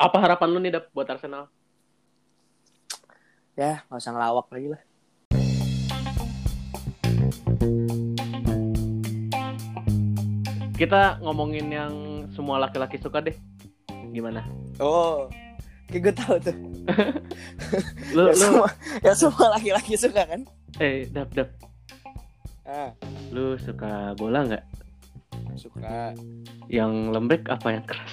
Apa harapan lu nih Dap, buat Arsenal? Ya, nggak usah ngelawak lagi lah. Kita ngomongin yang semua laki-laki suka deh. Gimana? Oh, kayak gue tahu tuh. Lu ya, lu semua, ya semua laki-laki suka kan? eh Dap Dap, Ah, lu suka bola nggak? suka. Yang lembek apa yang keras?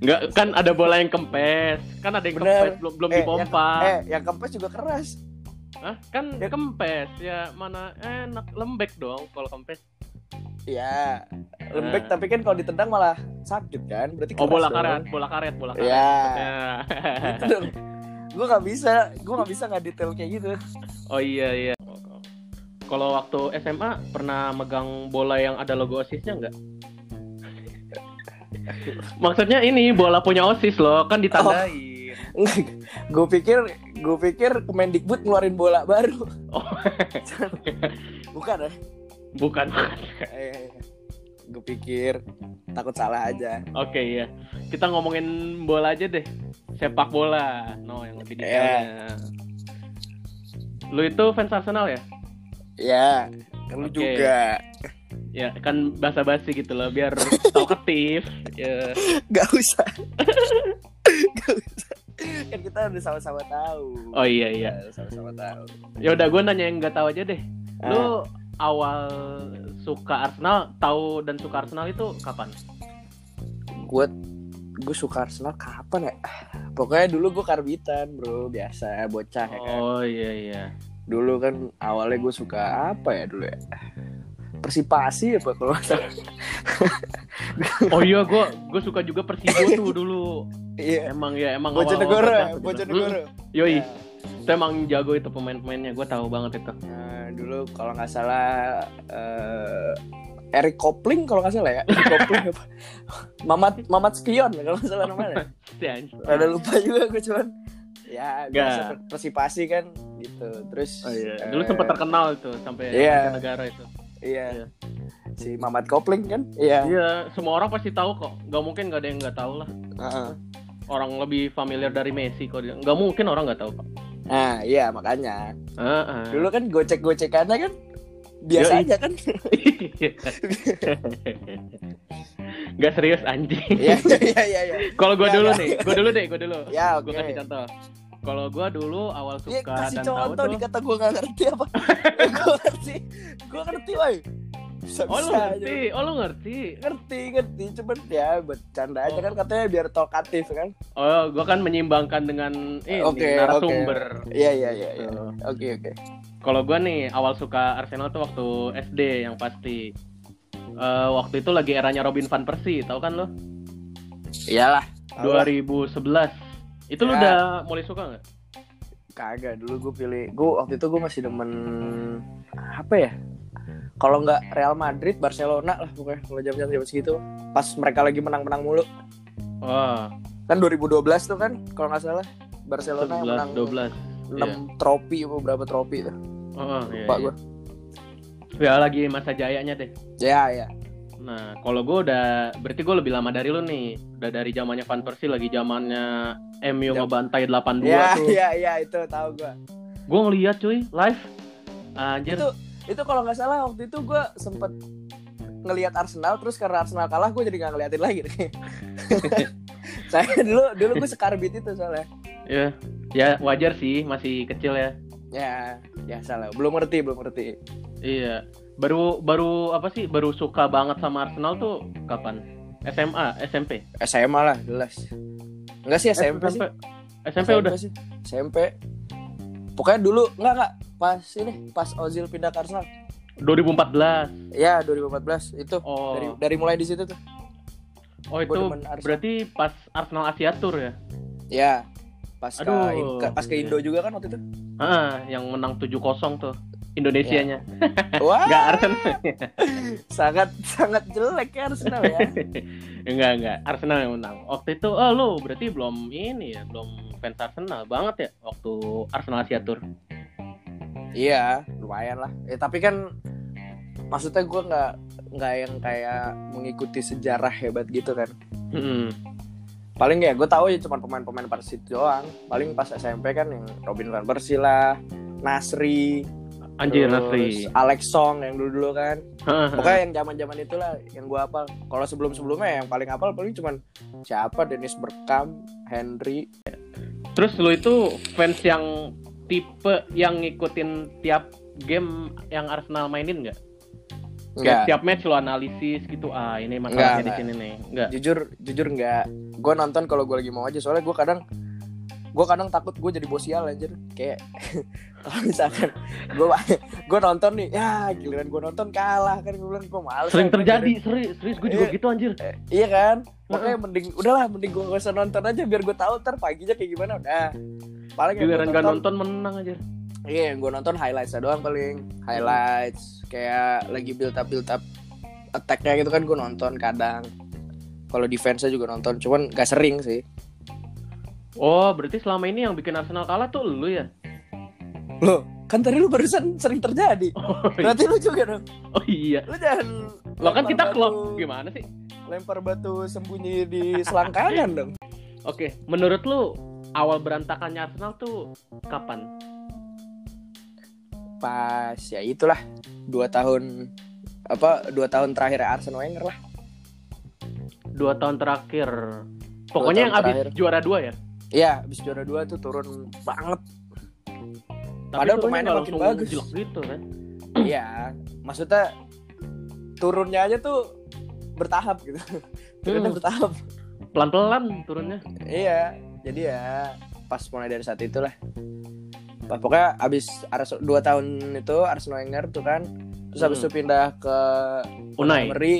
Enggak, kan ada bola yang kempes. Kan ada yang Bener. kempes belum belum Eh, dipompa. Yang, eh, yang kempes juga keras. Hah? Kan Ya- kempes. Ya mana enak lembek dong kalau kempes. Ya, lembek Nah. tapi kan kalau ditendang malah sakit kan? Berarti Oh, bola dong. karet, bola karet, bola karet. Ya. Ya. Gitu dong. gue nggak bisa, gue nggak bisa nggak detail kayak gitu. Oh iya iya. Kalau waktu SMA pernah megang bola yang ada logo OSISnya nggak? Maksudnya ini bola punya OSIS loh, kan ditandain. gue pikir, gue pikir Kemendikbud ngeluarin bola baru. Oh. Bukan ya? Bukan. Eh, gue pikir takut salah aja. Oke iya. Kita ngomongin bola aja deh. Sepak bola. No, yang lebih Iya. detailnya. Lu itu fans Arsenal ya? Ya, lu Oke. juga. Ya, kan basa-basi gitu loh biar talkative. ya. Gak usah. Gak usah. Kan kita udah sama-sama tahu. Oh iya iya. Ya, Sama-sama tahu. Ya udah gue nanya yang nggak tahu aja deh. Ah. Lu awal suka Arsenal, tahu dan suka Arsenal itu kapan? gue gue suka Arsenal kapan ya? Pokoknya dulu gue karbitan bro, biasa bocah ya kan. Oh iya iya. Dulu kan awalnya gue suka apa ya dulu ya? Persipasi apa kalau salah? Oh iya gue gue suka juga Persibo tuh dulu. Iya. Emang ya emang Bojonegoro, ya? banget gitu. Bojonegoro. Hmm, Yoi, Ya. itu emang jago itu pemain-pemainnya. Gue tahu banget itu. Nah, dulu kalau nggak salah eh Eric Kopling kalau nggak salah ya. Eric Kopling apa? Mamat Mamat Skion kalau nggak salah namanya. Ada lupa juga gue cuman ya biasa persipasi kan gitu. Terus Oh iya. eh, Dulu sempat terkenal itu sampai Iya. negara itu. Iya. Iya. Si Mamat Kopling kan? Iya. Iya, semua orang pasti tahu kok. Gak mungkin gak ada yang nggak tahu lah. Heeh. Orang lebih familiar dari Messi kok. dia. Nggak mungkin orang nggak tahu kok. Nah, iya makanya. Heeh. Dulu kan gocek-gocekannya kan biasa Yoi. aja kan? Gak serius anjing. Iya, iya, iya, iya. Kalau gue dulu nih, gue dulu deh, gue dulu. Ya, Gue oke. kasih contoh. Kalau gue dulu awal Iya, suka kasih dan tahu contoh tuh. dikata gue gak ngerti apa? gue ngerti, gue ngerti, woi. Bisa Oh lu ngerti, oh lu ngerti. Ngerti, ngerti. Cuman ya bercanda aja Oh. kan katanya biar talkatif kan? Oh, gue kan menyimbangkan dengan ini Oke, narasumber. Iya, iya, iya. iya. Gitu. Oke, oke. Kalau gue nih awal suka Arsenal tuh waktu SD yang pasti. Eh, waktu itu lagi eranya Robin van Persie, tahu kan lo? Iyalah. 2011. Itu lu Ya. udah mulai suka nggak? Kagak, dulu gue pilih. Gue waktu itu gue masih demen apa ya? Kalau nggak Real Madrid, Barcelona lah pokoknya. Kalau jam-jam segitu, pas mereka lagi menang-menang mulu. Wah, Kan 2012 tuh kan, kalau nggak salah. Barcelona yang 11, menang 12. 6 trofi apa berapa trofi tuh. Oh, iya, Lupa iya. gue. Ya lagi masa jayanya deh. Ya, ya. Nah, kalau gue udah berarti gue lebih lama dari lu nih. Udah dari zamannya Van Persie lagi zamannya MU Jam- ngebantai 8-2 Ya, tuh. ya, ya itu tahu gue. Gue ngeliat cuy live. Anjir. Itu itu kalau nggak salah waktu itu gue sempet ngelihat Arsenal terus karena Arsenal kalah gue jadi nggak ngeliatin lagi saya dulu dulu gue sekarbit itu soalnya Ya, ya wajar sih masih kecil ya. ya ya salah belum ngerti belum ngerti Iya. Baru baru apa sih? Baru suka banget sama Arsenal tuh kapan? SMA, SMP. SMA lah jelas enggak sih SMP, sih SMP udah. sih SMP pokoknya dulu enggak enggak pas ini pas Ozil pindah ke Arsenal 2014. ya 2014 itu Oh. dari dari mulai di situ tuh oh itu berarti pas Arsenal Asia Tour ya? ya pas ke, Aduh. ke- pas ke Indo juga kan waktu itu Ah, yang menang 7-0 tuh. Indonesianya. wah Enggak Arsenal. sangat sangat jelek ya Arsenal ya enggak, enggak. Arsenal yang menang. Waktu itu oh lu berarti belum ini ya, belum fans Arsenal banget ya waktu Arsenal Asia Tour. Iya, lumayan lah. Eh, tapi kan maksudnya gue nggak nggak yang kayak mengikuti sejarah hebat gitu kan. Mm-mm. paling ya gue tahu ya cuma pemain-pemain Persit doang paling pas SMP kan yang Robin van Persie lah Nasri Anjir terus Nasri. Alex Song yang dulu dulu kan Heeh. pokoknya yang zaman zaman itulah yang gue hafal kalau sebelum sebelumnya yang paling hafal paling cuman siapa Dennis Bergkamp Henry Terus lu itu fans yang tipe yang ngikutin tiap game yang Arsenal mainin nggak? Kayak tiap match lu analisis gitu. Ah, ini Nggak, masalahnya di nggak. sini nih. Enggak. jujur jujur enggak gue nonton kalau gue lagi mau aja soalnya gue kadang gue kadang takut gue jadi bosial anjir. Kayak kalau misalkan gue gue nonton nih ya giliran gue nonton kalah kan gue bilang gue males. Sering terjadi, serius, serius gue juga Iya. gitu anjir. Eh, iya kan? Makanya mending udahlah mending gue gak usah nonton aja biar gue tahu ntar paginya kayak gimana udah. Paling Giliran gak nonton, menang aja. iya yang gue nonton highlights doang paling. Highlights kayak lagi build up build up attacknya gitu kan gue nonton kadang. Kalau defense juga nonton cuman gak sering sih Oh, berarti selama ini yang bikin Arsenal kalah tuh lu ya? Loh, kan tadi lu barusan sering terjadi. Oh, iya. Berarti lu juga dong. Oh iya. Lu jangan Lo kan kita klub. Gimana sih? Lempar batu sembunyi di selangkangan dong. Oke, menurut lu awal berantakannya Arsenal tuh kapan? Pas ya itulah dua tahun apa dua tahun terakhir Arsenal Wenger lah. Dua tahun terakhir. Pokoknya tahun yang abis terakhir. juara dua ya? Iya, habis juara dua tuh turun banget. Tapi Padahal pemainnya makin bagus. gitu kan? Iya, maksudnya turunnya aja tuh bertahap gitu. Turunnya Hmm. bertahap. Pelan-pelan turunnya. Iya, jadi ya pas mulai dari saat itulah. Pas pokoknya abis Ars dua tahun itu Arsenal Wenger tuh kan, terus habis Hmm. itu pindah ke Unai. Emery.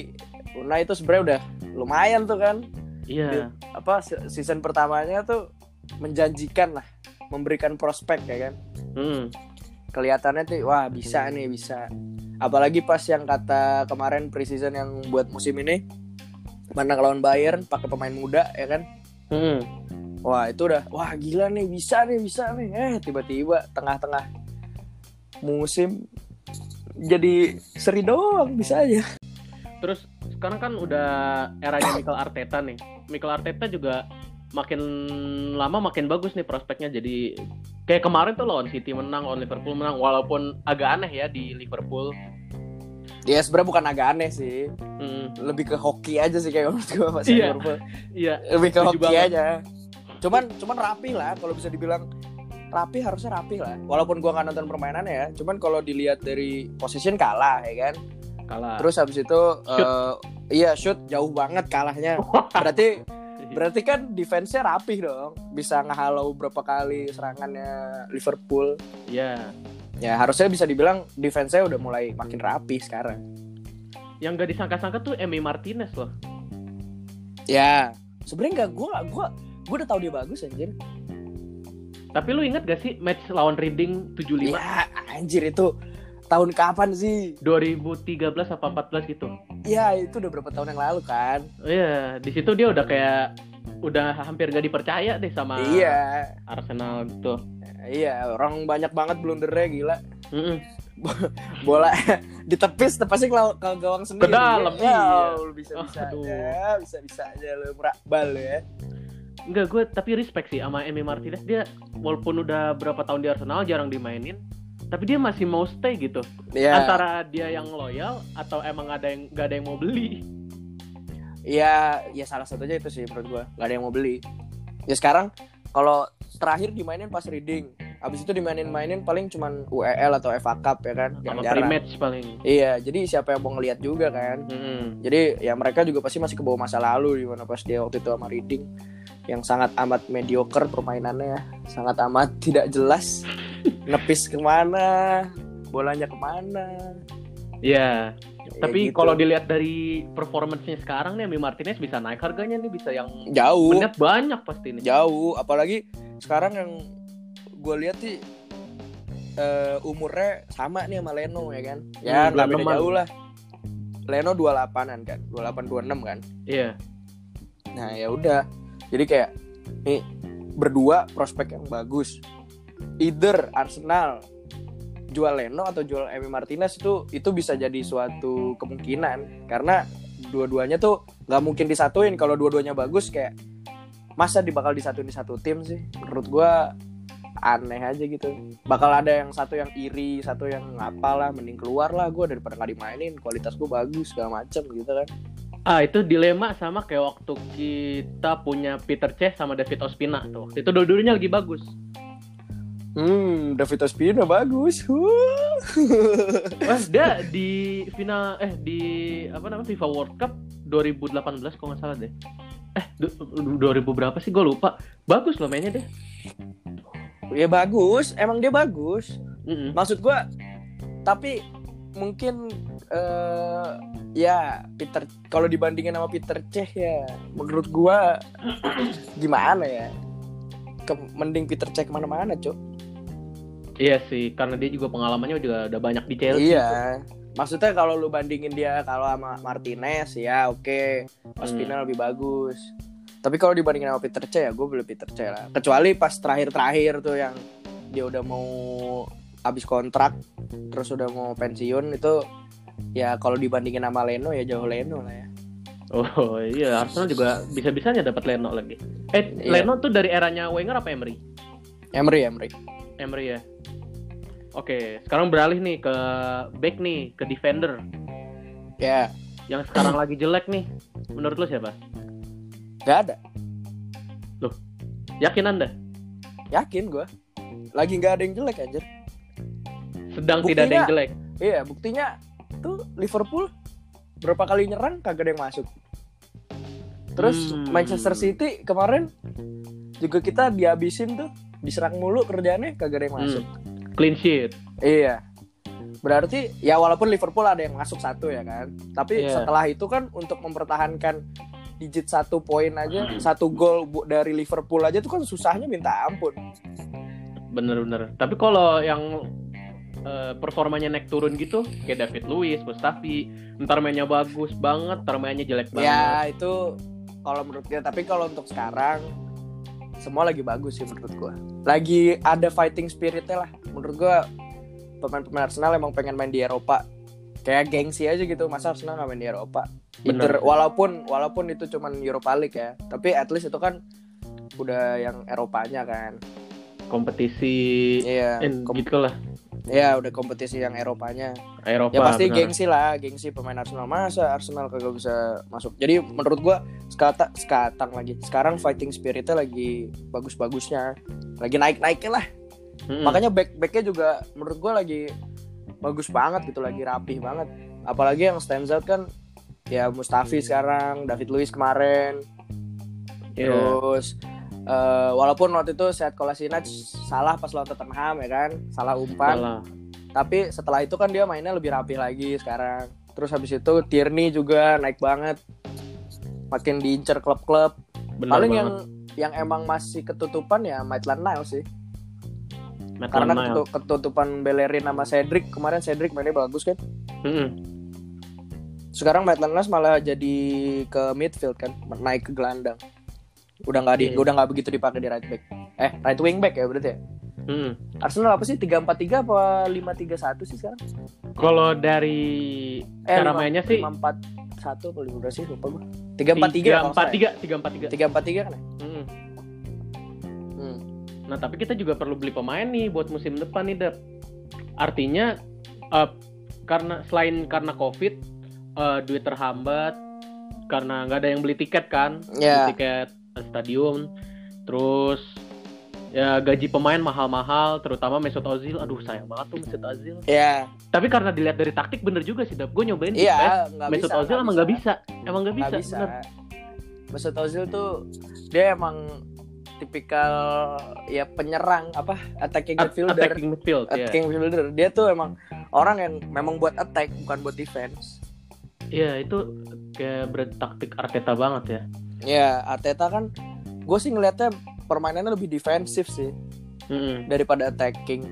Unai itu sebenarnya udah lumayan tuh kan. Iya. Apa se- season pertamanya tuh menjanjikan lah, memberikan prospek ya kan. Hmm. Kelihatannya tuh wah bisa nih bisa. Apalagi pas yang kata kemarin preseason yang buat musim ini menang lawan Bayern pakai pemain muda ya kan. Hmm. Wah itu udah wah gila nih bisa nih bisa nih eh tiba-tiba tengah-tengah musim jadi seri doang bisa aja Terus sekarang kan udah eranya Mikel Arteta nih. Mikel Arteta juga makin lama makin bagus nih prospeknya jadi kayak kemarin tuh lawan City menang, lawan Liverpool menang walaupun agak aneh ya di Liverpool. ya sebenarnya bukan agak aneh sih Hmm. lebih ke hoki aja sih kayak menurut gue pas Iya. Liverpool Iya. lebih ke hoki banget. aja cuman cuman rapi lah kalau bisa dibilang rapi harusnya rapi lah walaupun gua nggak nonton permainannya ya cuman kalau dilihat dari position kalah ya kan Kalah. terus habis itu eh, iya shoot jauh banget kalahnya berarti Berarti kan defense-nya rapih dong. Bisa ngehalau berapa kali serangannya Liverpool. Iya. Ya harusnya bisa dibilang defense-nya udah mulai makin rapi sekarang. Yang gak disangka-sangka tuh Emi Martinez loh. Ya, sebenarnya nggak gua gua gua udah tahu dia bagus anjir. Tapi lu inget gak sih match lawan Reading 75 Ya, anjir itu tahun kapan sih? 2013 apa 14 gitu. Ya, itu udah berapa tahun yang lalu kan? Iya, di situ dia udah kayak udah hampir gak dipercaya deh sama Iya. Arsenal gitu. Iya, orang banyak banget blundernya gila. Mm-mm. Bola ditepis tepasnya ke, ke gawang sendiri. Ke dalam, ya, iya. lu bisa bisa Aduh. aja, bisa bisa aja lu merakbal ya. Enggak, gue tapi respect sih sama Emi Martinez. Dia walaupun udah berapa tahun di Arsenal jarang dimainin, tapi dia masih mau stay gitu. Iya. Antara dia yang loyal atau emang ada yang gak ada yang mau beli. Ya, ya salah satunya itu sih menurut gua. Gak ada yang mau beli. Ya sekarang kalau terakhir dimainin pas reading, abis itu dimainin-mainin paling cuman UEL atau FA Cup ya kan, Sama jarang. pre-match paling. Iya, jadi siapa yang mau ngeliat juga kan. Mm-mm. Jadi ya mereka juga pasti masih kebawa masa lalu di mana pas dia waktu itu sama reading yang sangat amat mediocre permainannya ya. sangat amat tidak jelas nepis ke mana bolanya ke mana Iya. Ya Tapi gitu. kalau dilihat dari performance-nya sekarang nih Emi Martinez bisa naik harganya nih bisa yang jauh menit banyak pasti nih. jauh apalagi sekarang yang gue lihat sih eh, umurnya sama nih sama Leno ya kan ya Hmm, beda 26-an. jauh lah Leno 28an kan 28 26 kan Iya. nah ya udah jadi kayak nih berdua prospek yang bagus either Arsenal jual Leno atau jual Emi Martinez itu itu bisa jadi suatu kemungkinan. Karena dua-duanya tuh nggak mungkin disatuin. Kalau dua-duanya bagus kayak masa di bakal disatuin di satu tim sih? Menurut gua aneh aja gitu. Bakal ada yang satu yang iri satu yang apalah mending keluar lah. Gue daripada nggak dimainin kualitas gue bagus segala macem gitu kan. Ah itu dilema sama kayak waktu kita punya Peter Cech sama David Ospina tuh. Itu dua-duanya lagi bagus. Hmm David Ospina bagus. Wah, dia di final eh di apa namanya FIFA World Cup 2018 kalau nggak salah deh. Eh, du- 2000 berapa sih? Gue lupa. Bagus loh mainnya deh. ya bagus emang dia bagus Mm-mm. maksud gua tapi mungkin eh ya Peter kalau dibandingin sama Peter Cech ya menurut gua gimana ya Ke, mending Peter Cech ke mana-mana cok Iya sih, karena dia juga pengalamannya juga udah banyak di Chelsea. iya maksudnya kalau lu bandingin dia kalau sama Martinez ya oke Ospina lebih bagus tapi kalau dibandingin sama Peter Cech ya gue beli Peter Cech lah kecuali pas terakhir-terakhir tuh yang dia udah mau habis kontrak terus udah mau pensiun itu ya kalau dibandingin sama Leno ya jauh Leno lah ya Oh iya, Arsenal juga bisa-bisanya dapat Leno lagi. Eh, Iya. Leno tuh dari eranya Wenger apa Emery? Emery Emery Emery ya. Oke, sekarang beralih nih ke back nih, ke defender. ya Yang sekarang lagi jelek nih. Menurut lu siapa? nggak ada Yakin Anda? yakin gue lagi nggak ada yang jelek aja Sedang Buktinya- tidak ada yang jelek. iya buktinya tuh Liverpool berapa kali nyerang kagak ada yang masuk terus Hmm. Manchester City kemarin juga kita dihabisin tuh diserang mulu kerjaannya kagak ada yang masuk Hmm. Clean sheet. Iya. Berarti ya walaupun Liverpool ada yang masuk satu ya kan. Tapi Iya. setelah itu kan untuk mempertahankan digit satu poin aja, satu gol dari Liverpool aja tuh kan susahnya minta ampun. Bener-bener. Tapi kalau yang eh, performanya naik turun gitu, kayak David Luiz, Mustafi, ntar mainnya bagus banget, ntar mainnya jelek banget. Ya itu kalau menurut dia. Tapi kalau untuk sekarang semua lagi bagus sih menurut gua. Lagi ada fighting spiritnya lah. Menurut gua pemain-pemain Arsenal emang pengen main di Eropa. Kayak gengsi aja gitu. Masa Arsenal nggak main di Eropa? Bener. Inter, walaupun walaupun itu cuman Europa League ya. Tapi at least itu kan udah yang Eropanya kan. Kompetisi Iya. kom- gitu lah. Iya udah kompetisi yang Eropanya. Eropa. ya pasti bener. gengsi lah, gengsi pemain Arsenal masa Arsenal kagak bisa masuk. Jadi menurut gua sekata sekatang lagi. Sekarang fighting spiritnya lagi bagus-bagusnya, lagi naik-naiknya lah. Mm-mm. Makanya back backnya juga menurut gua lagi bagus banget gitu, lagi rapih banget. Apalagi yang stands out kan ya Mustafi sekarang, David Luiz kemarin, Iya. terus eh, walaupun waktu itu Seat Kolasinac salah pas lawan Tottenham ya kan, salah umpan. Salah. tapi setelah itu kan dia mainnya lebih rapi lagi sekarang. Terus habis itu Tierney juga naik banget. Makin diincar klub-klub. Paling banget. yang yang emang masih ketutupan ya Maitland Niles sih. Maitland karena ketutupan Bellerin sama Cedric kemarin Cedric mainnya bagus kan? Mm-mm. sekarang Maitland Niles malah jadi ke midfield kan naik ke gelandang udah nggak di Iya. udah nggak begitu dipakai di right back eh right wing back ya berarti ya Mm-mm. Arsenal apa sih 3-4-3 apa 5-3-1 sih sekarang Kalau dari eh, cara lima- mainnya sih 5-4-1 apa 5 sih lupa gue 3-4-3 ya kalau empat tiga tiga empat tiga. salah ya? 3-4-3 kan ya Mm-mm. Hmm. Nah tapi kita juga perlu beli pemain nih buat musim depan nih Dap. Artinya eh, karena selain karena covid eh, duit terhambat karena nggak ada yang beli tiket kan, Ya. beli tiket stadium, terus ya gaji pemain mahal-mahal, terutama Mesut Ozil. Aduh sayang banget tuh Mesut Ozil. Ya, Tapi karena dilihat dari taktik bener juga sih Dap. Gue nyobain di PES, iya, Mesut bisa. Ozil emang nggak bisa, emang nggak bisa. Nggak bisa. bener. Mesut Ozil tuh dia emang tipikal ya penyerang apa attacking At- midfielder. Attacking midfield, ya. Attacking midfielder. Dia tuh emang orang yang memang buat attack bukan buat defense. Iya itu kayak berat taktik Arteta banget ya. Ya, Arteta kan gue sih ngelihatnya permainannya lebih defensif sih Mm-mm. daripada attacking.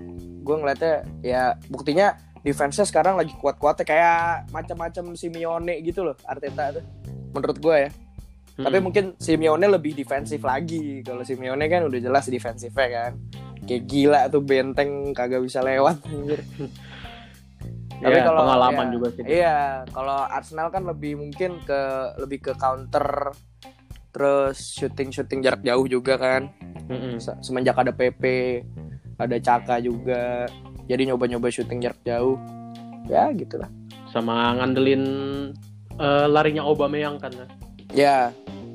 Gue ngelihatnya ya buktinya defense-nya sekarang lagi kuat-kuatnya kayak macam-macam Simeone gitu loh Arteta tuh. Menurut gue ya. Tapi Mm-mm. mungkin Simeone lebih defensif lagi. Kalau Simeone kan udah jelas defensifnya kan. Kayak gila tuh benteng kagak bisa lewat anjir. Tapi Ya, kalau pengalaman iya, juga sih. Iya, kalau Arsenal kan lebih mungkin ke lebih ke counter terus shooting-shooting jarak jauh juga kan. Mm-mm. Se- Semenjak ada PP, ada Caka juga. Jadi nyoba-nyoba shooting jarak jauh. Ya, gitulah. Sama ngandelin eh, larinya Aubameyang kan. Ya.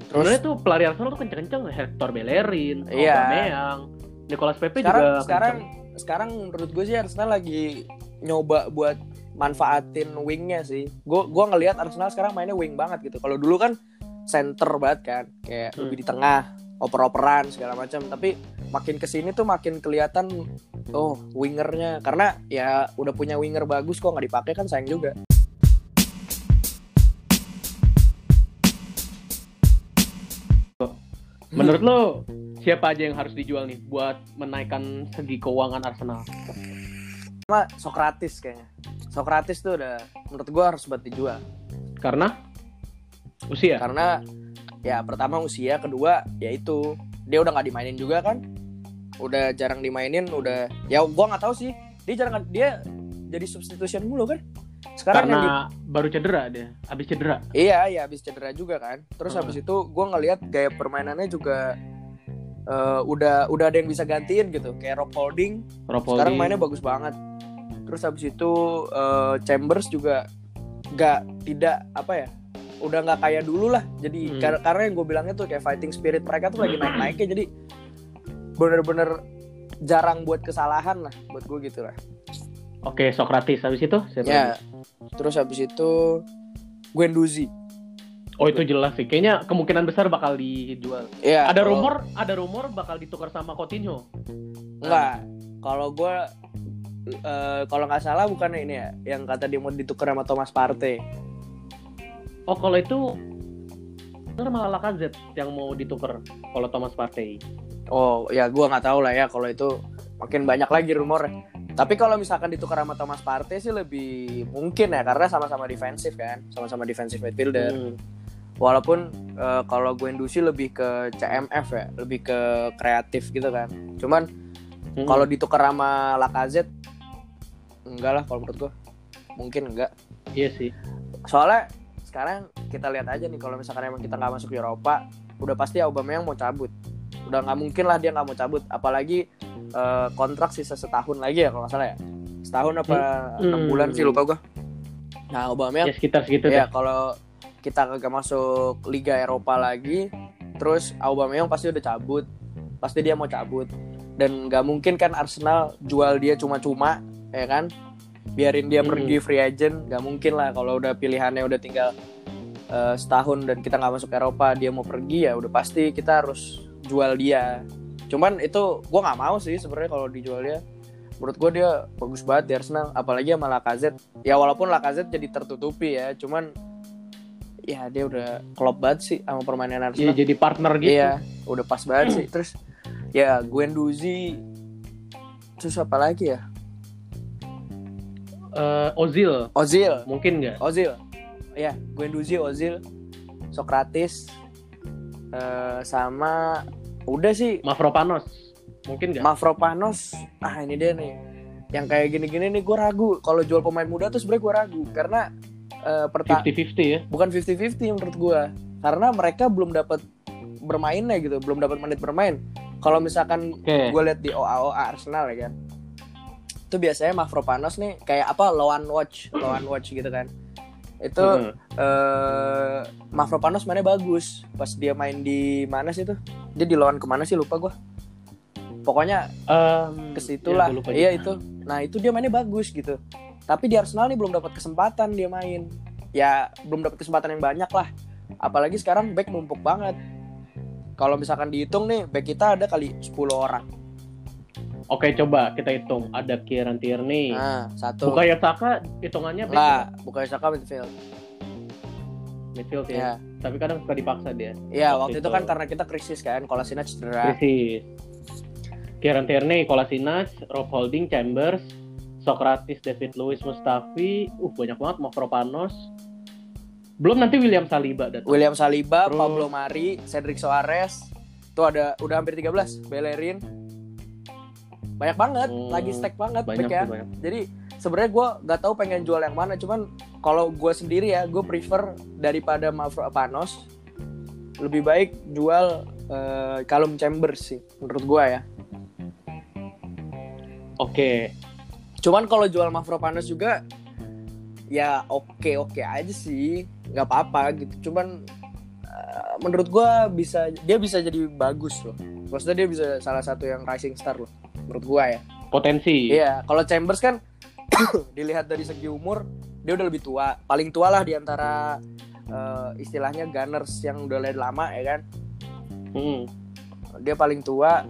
Sebenarnya Terus tuh pelari Arsenal tuh kenceng-kenceng Hector Bellerin, Iya. Aubameyang, Nicolas Pepe sekarang juga sekarang kenceng. sekarang menurut gue sih Arsenal lagi nyoba buat manfaatin wingnya sih. Gue gua ngelihat Arsenal sekarang mainnya wing banget gitu. Kalau dulu kan center banget kan, kayak Hmm. lebih di tengah, oper-operan segala macam. Tapi makin ke sini tuh makin kelihatan oh wingernya karena ya udah punya winger bagus kok nggak dipakai kan sayang juga. Menurut lo siapa aja yang harus dijual nih buat menaikkan segi keuangan Arsenal? Sama Sokratis kayaknya. Sokratis tuh udah menurut gue harus buat dijual. Karena usia. karena ya pertama usia kedua yaitu dia udah nggak dimainin juga kan udah jarang dimainin udah ya gua nggak tahu sih dia jarang dia jadi substitution mulu kan sekarang yang Karena baru cedera dia, habis cedera. di- iya iya habis cedera juga kan terus Hmm. habis itu gua ngelihat gaya permainannya juga eh, udah udah ada yang bisa gantiin gitu kayak Rob Holding Rob sekarang Holding. mainnya bagus banget terus habis itu eh, Chambers juga nggak tidak apa ya udah nggak kayak dulu lah jadi Hmm. kar- karena yang gue bilangnya tuh kayak fighting spirit mereka tuh lagi naik naiknya jadi bener-bener jarang buat kesalahan lah buat gue gitu lah Oke, Sokratis habis itu siapa? ya lagi? terus habis itu Guendouzi Oh, itu jelas sih. Kayaknya kemungkinan besar bakal dijual. ya ada kalau- rumor, ada rumor bakal ditukar sama Coutinho. Enggak. Kalau gue eh, kalau nggak salah bukan ini ya yang kata dia mau ditukar sama Thomas Partey Oh, kalau itu bener malah Lacazette yang mau ditukar kalau Thomas Partey. Oh ya gue nggak tahu lah ya kalau itu makin banyak lagi rumornya. Tapi kalau misalkan ditukar sama Thomas Partey sih lebih mungkin ya karena sama-sama defensif kan, sama-sama defensive midfielder. Hmm. Walaupun eh, kalau Guendouzi lebih ke CMF ya, lebih ke kreatif gitu kan. Cuman Hmm. kalau ditukar sama Lacazette enggak lah kalau menurut gue. Mungkin enggak. iya sih. Soalnya sekarang kita lihat aja nih kalau misalkan emang kita nggak masuk Eropa, udah pasti Aubameyang mau cabut. Udah nggak mungkin lah dia nggak mau cabut, apalagi eh, kontrak sisa setahun lagi ya kalau nggak salah ya. Setahun apa enam Hmm. bulan sih lupa gua. Nah Aubameyang Ya sekitar segitu ya kalau kita kagak masuk Liga Eropa lagi, terus Aubameyang pasti udah cabut, pasti dia mau cabut. Dan nggak mungkin kan Arsenal jual dia cuma-cuma, ya kan? Biarin dia Hmm. pergi free agent, nggak mungkin lah kalau udah pilihannya udah tinggal eh, setahun dan kita nggak masuk Eropa, dia mau pergi ya udah pasti kita harus jual dia. Cuman itu gua nggak mau sih sebenarnya kalau dijual dia. Menurut gue dia bagus banget di Arsenal, apalagi sama Lacazette. Ya walaupun Lacazette jadi tertutupi ya, cuman ya dia udah klop banget sih sama permainan Iya, Arsenal. jadi partner gitu. Iya, udah pas banget sih. Terus ya Guendouzi terus apa lagi ya? Eh, Ozil Ozil, mungkin nggak? Ozil. Ya, Guendouzi, Ozil, Sokratis eh, sama udah sih Mavropanos mungkin nggak? Mavropanos. Ah, ini dia nih. Yang kayak gini-gini nih gue ragu kalau jual pemain muda tuh sebenarnya gue ragu karena eh, perta 50-50 ya. bukan 50-50 menurut gua karena mereka belum dapat bermainnya gitu belum dapat menit bermain kalau misalkan Oke. gue lihat di OA Arsenal ya kan itu biasanya Mavropanos nih kayak apa lawan watch lawan watch gitu kan. Itu Hmm. eh Mavropanos mainnya bagus. Pas dia main di mana sih tuh dia di lawan ke mana sih? Lupa gua. Pokoknya ke situ ya, iya juga. itu. Nah itu dia mainnya bagus gitu. Tapi di Arsenal nih belum dapat kesempatan dia main. Ya belum dapat kesempatan yang banyak lah. Apalagi sekarang back numpuk banget. Kalau misalkan dihitung nih back kita ada kali 10 orang Oke, coba kita hitung. Ada Kieran Tierney. nah satu Bukayo Saka hitungannya back lah bukan Saka midfield midfield ya. ya Tapi kadang suka dipaksa dia. ya Waktu waktu itu itu. kan karena kita krisis kan kalau Sinat cedera Krisis. Kieran Tierney, Kolasinac, Rob Holding, Chambers, Sokratis, David Luiz, Mustafi, uh banyak banget Mavropanos. Belum nanti William Saliba datang. William Saliba Terus- Pablo Mari Cedric Soares tuh ada udah hampir 13 Bellerin banyak banget Hmm, lagi stack banget banyak ya. banyak. jadi sebenarnya gue nggak tahu pengen jual yang mana cuman kalau gue sendiri ya gue prefer daripada Mavropanos lebih baik jual uh, Calum Chambers sih menurut gue ya. Oke. cuman kalau jual Mavropanos juga ya oke oke aja sih nggak apa-apa gitu. Cuman uh, menurut gue bisa dia bisa jadi bagus loh. Maksudnya dia bisa salah satu yang rising star loh menurut gue ya Potensi. Iya, kalau Chambers kan dilihat dari segi umur dia udah lebih tua, paling tua lah di antara uh, istilahnya Gunners yang udah lama ya kan. Hmm. Dia paling tua.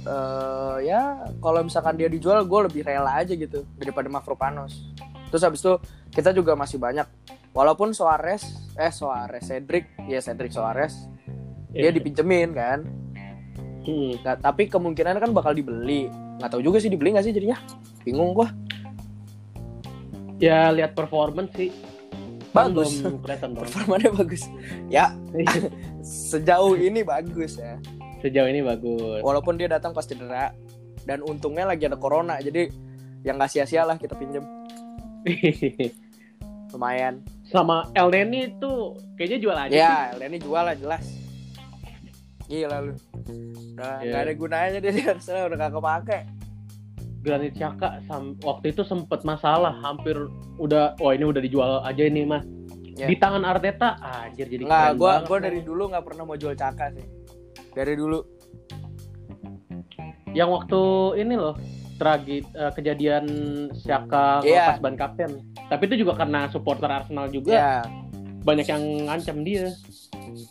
Uh, ya kalau misalkan dia dijual gue lebih rela aja gitu daripada Mavropanos. Terus habis itu kita juga masih banyak walaupun Suarez eh Suarez Cedric ya Cedric Suarez dia Iya. dipinjemin kan. Hmm. Nggak- tapi kemungkinan kan bakal dibeli. Nggak tahu juga sih dibeli nggak sih jadinya. Bingung gua. Ya lihat performance sih. Kan Bagus. performanya bagus ya sejauh ini bagus ya Sejauh ini bagus. walaupun dia datang pas cedera dan untungnya lagi ada corona jadi yang nggak sia-sia lah kita pinjem lumayan Sama El Neni itu kayaknya jual aja. ya ini jual lah jelas gila lu udah Iya. nggak ada gunanya dia di Arsenal udah kagak kepake. Granit Xhaka waktu itu sempet masalah hampir udah wah ini udah dijual aja ini mah Ya. di tangan Arteta anjir jadi nggak keren gua banget, gua dari dulu nggak pernah mau jual caka sih. Dari dulu. Yang waktu ini loh tragedi eh, kejadian Xhaka Iya. lepas ban kapten. Tapi itu juga karena supporter Arsenal juga. Ya banyak yang ngancam dia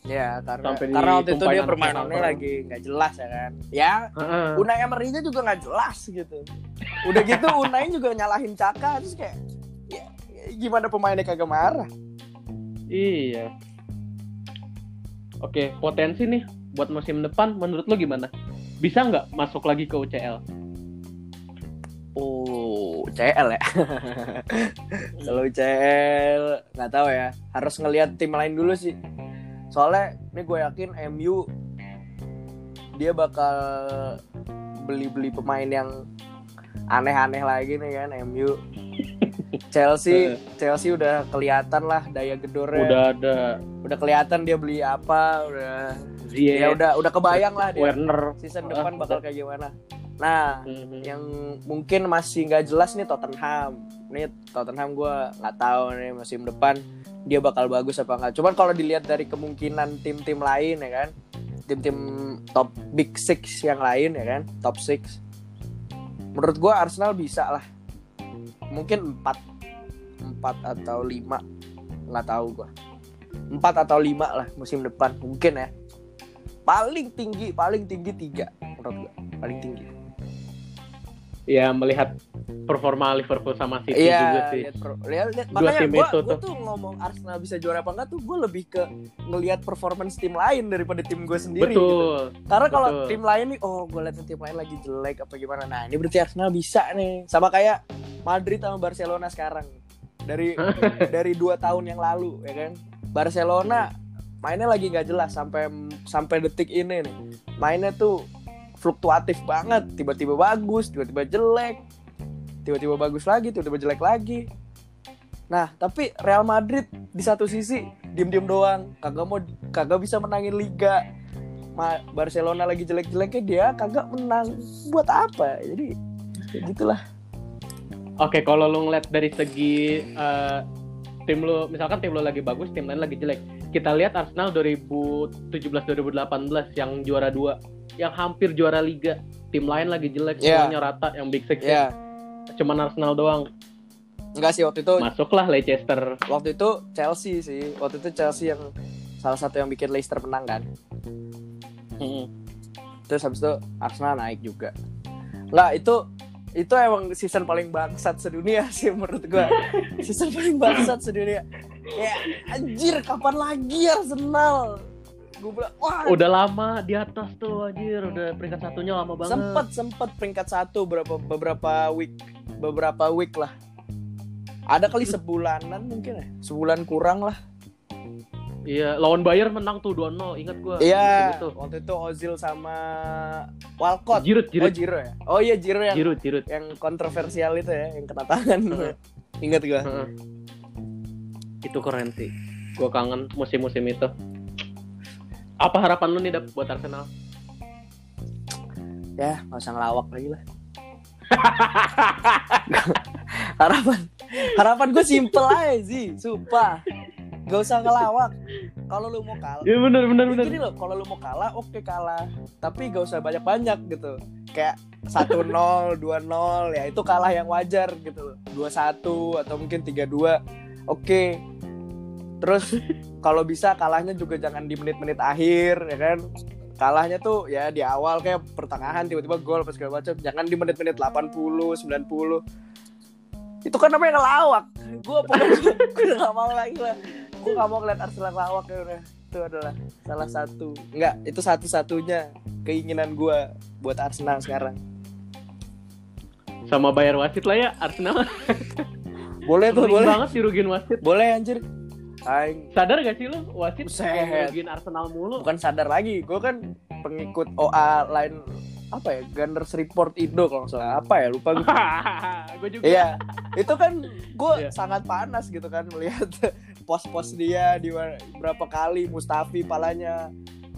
ya karena Sampai karena waktu itu dia permainannya lagi nggak jelas ya kan ya Heeh. Unai Emery-nya juga nggak jelas gitu. Udah gitu Unai juga nyalahin Caka terus kayak ya, ya gimana pemainnya kagak marah? iya oke potensi nih buat musim depan menurut lu gimana bisa nggak masuk lagi ke UCL Oh, CL ya. Kalau CL nggak tahu ya. Harus ngelihat tim lain dulu sih. Soalnya ini gue yakin MU dia bakal beli-beli pemain yang aneh-aneh lagi nih kan MU. Chelsea, Chelsea udah kelihatan lah daya gedornya. udah ada. Udah kelihatan dia beli apa udah Ziyech, ya udah udah kebayang lah dia Werner. season Ah, depan bakal kayak gimana. Nah Mhm. yang mungkin masih nggak jelas nih Tottenham. Nih Tottenham gue nggak tahu nih musim depan dia bakal bagus apa enggak. Cuman kalau dilihat dari kemungkinan tim-tim lain ya kan? Tim-tim top big six yang lain ya kan? Top six. Menurut gue Arsenal bisa lah. Mungkin empat. Empat atau lima. Nggak tahu gue empat atau lima lah musim depan. Mungkin ya. Paling tinggi paling tinggi tiga menurut gue paling tinggi ya melihat performa Liverpool sama City juga Iya, sih lihat pro- lihat- lihat. Dua makanya tim gue itu tuh. tuh ngomong Arsenal bisa juara apa enggak tuh gue lebih ke ngelihat performance tim lain daripada tim gue sendiri. gitu. betul Karena kalau tim lain nih, oh gue lihat tim lain lagi jelek apa gimana. Nah ini berarti Arsenal bisa nih, sama kayak Madrid sama Barcelona sekarang. Dari dari dua tahun yang lalu, ya kan? Barcelona mainnya lagi nggak jelas sampai sampai detik ini nih. Mainnya tuh fluktuatif banget, tiba-tiba bagus, tiba-tiba jelek, tiba-tiba bagus lagi, tiba-tiba jelek lagi. Nah, tapi Real Madrid di satu sisi diem-diem doang, kagak mau kagak bisa menangin liga. Ma- Barcelona lagi jelek-jeleknya dia kagak menang. Buat apa? Jadi gitulah. Oke, kalau lu ngeliat dari segi eh, tim lu, misalkan tim lu lagi bagus, tim lain lagi jelek. Kita lihat Arsenal 2017-2018 yang juara dua, yang hampir juara liga. Tim lain lagi jelek, Iya. semuanya rata, yang big six. Ya, Cuman Arsenal doang. enggak sih waktu itu Masuklah Leicester. waktu itu Chelsea sih. Waktu itu Chelsea yang salah satu yang bikin Leicester menang kan. Mm. Terus habis itu Arsenal naik juga. Nggak, itu itu emang season paling bangsat sedunia sih menurut gua. season paling bangsat sedunia. Ya anjir kapan lagi Arsenal? Gue bilang, wah Udah lama di atas tuh anjir, udah peringkat satunya lama banget. sempet sempet peringkat satu beberapa beberapa week beberapa week lah. Ada kali sebulanan mungkin ya, sebulan kurang lah. Iya, lawan Bayern menang tuh 2-0, ingat gua. Iya, waktu itu Ozil sama Walcott. Giroud, Oh Giroud. Ya. Oh iya Giroud yang Giroud, Giroud. yang kontroversial itu ya, yang kena tangan. Ingat gua. Itu keren sih. Gua kangen musim-musim itu. Apa harapan lu nih Dap, buat Arsenal? Ya, nggak usah ngelawak lagi lah. harapan harapan gue simple aja sih, sumpah. Gak usah ngelawak. Kalau lu mau kalah, Ya benar benar Ya benar. gini loh, kalau lu mau kalah, oke kalah. Tapi gak usah banyak-banyak gitu. Kayak 1-0, 2-0, ya itu kalah yang wajar gitu loh. 2-1 atau mungkin 3-2. Oke. Terus kalau bisa kalahnya juga jangan di menit-menit akhir, ya kan? Kalahnya tuh ya di awal kayak pertengahan tiba-tiba gol pas segala macam. Jangan di menit-menit 80, 90. Itu kan namanya ngelawak. Gue pokoknya gue gak mau lagi lah. Gue gak mau ngeliat Arsenal ngelawak ya udah itu adalah salah satu enggak itu satu-satunya keinginan gua buat Arsenal sekarang Sama bayar wasit lah ya Arsenal. boleh tuh boleh banget dirugiin wasit. boleh anjir Aing Sadar gak sih lu wasit Buset. dirugiin Arsenal mulu? bukan sadar lagi gua kan pengikut OA lain apa ya Gunners Report Indo kalau nggak salah apa ya lupa gue gue juga. iya itu kan gue Iya. sangat panas gitu kan melihat pos-pos dia di berapa kali Mustafi palanya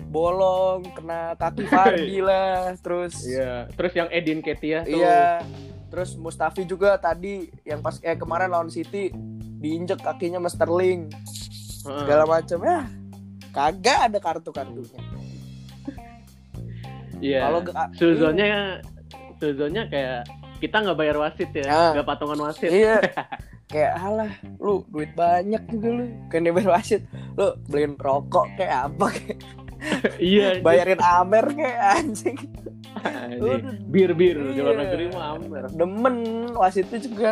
bolong kena kaki Fardi lah terus Iya. Terus yang Edin Ketia tuh. Iya. Terus Mustafi juga tadi yang pas eh kemarin lawan City diinjek kakinya sama Sterling Heeh. segala macam ya. Kagak ada kartu-kartunya. Iya. Kalau ga- Suzonnya Suzonnya kayak kita nggak bayar wasit ya, Ah. nggak patungan wasit. Iya. Kayak halah, lu duit banyak juga lu. Kan bayar wasit. Lu beliin rokok kayak apa kayak iya. bayarin Amer kayak anjing. Bir bir di luar Iya. negeri mah amer. Demen wasitnya juga.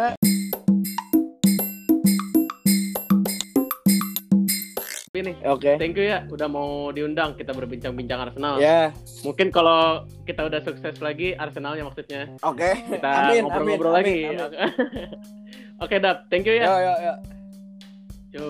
Nih, Oke. thank you ya udah mau diundang kita berbincang-bincang Arsenal. Ya, Mungkin kalau kita udah sukses lagi Arsenalnya maksudnya oke. kita Amin, ngobrol-ngobrol lagi. Oke Dap, thank you Yo ya. yo yo. Yo.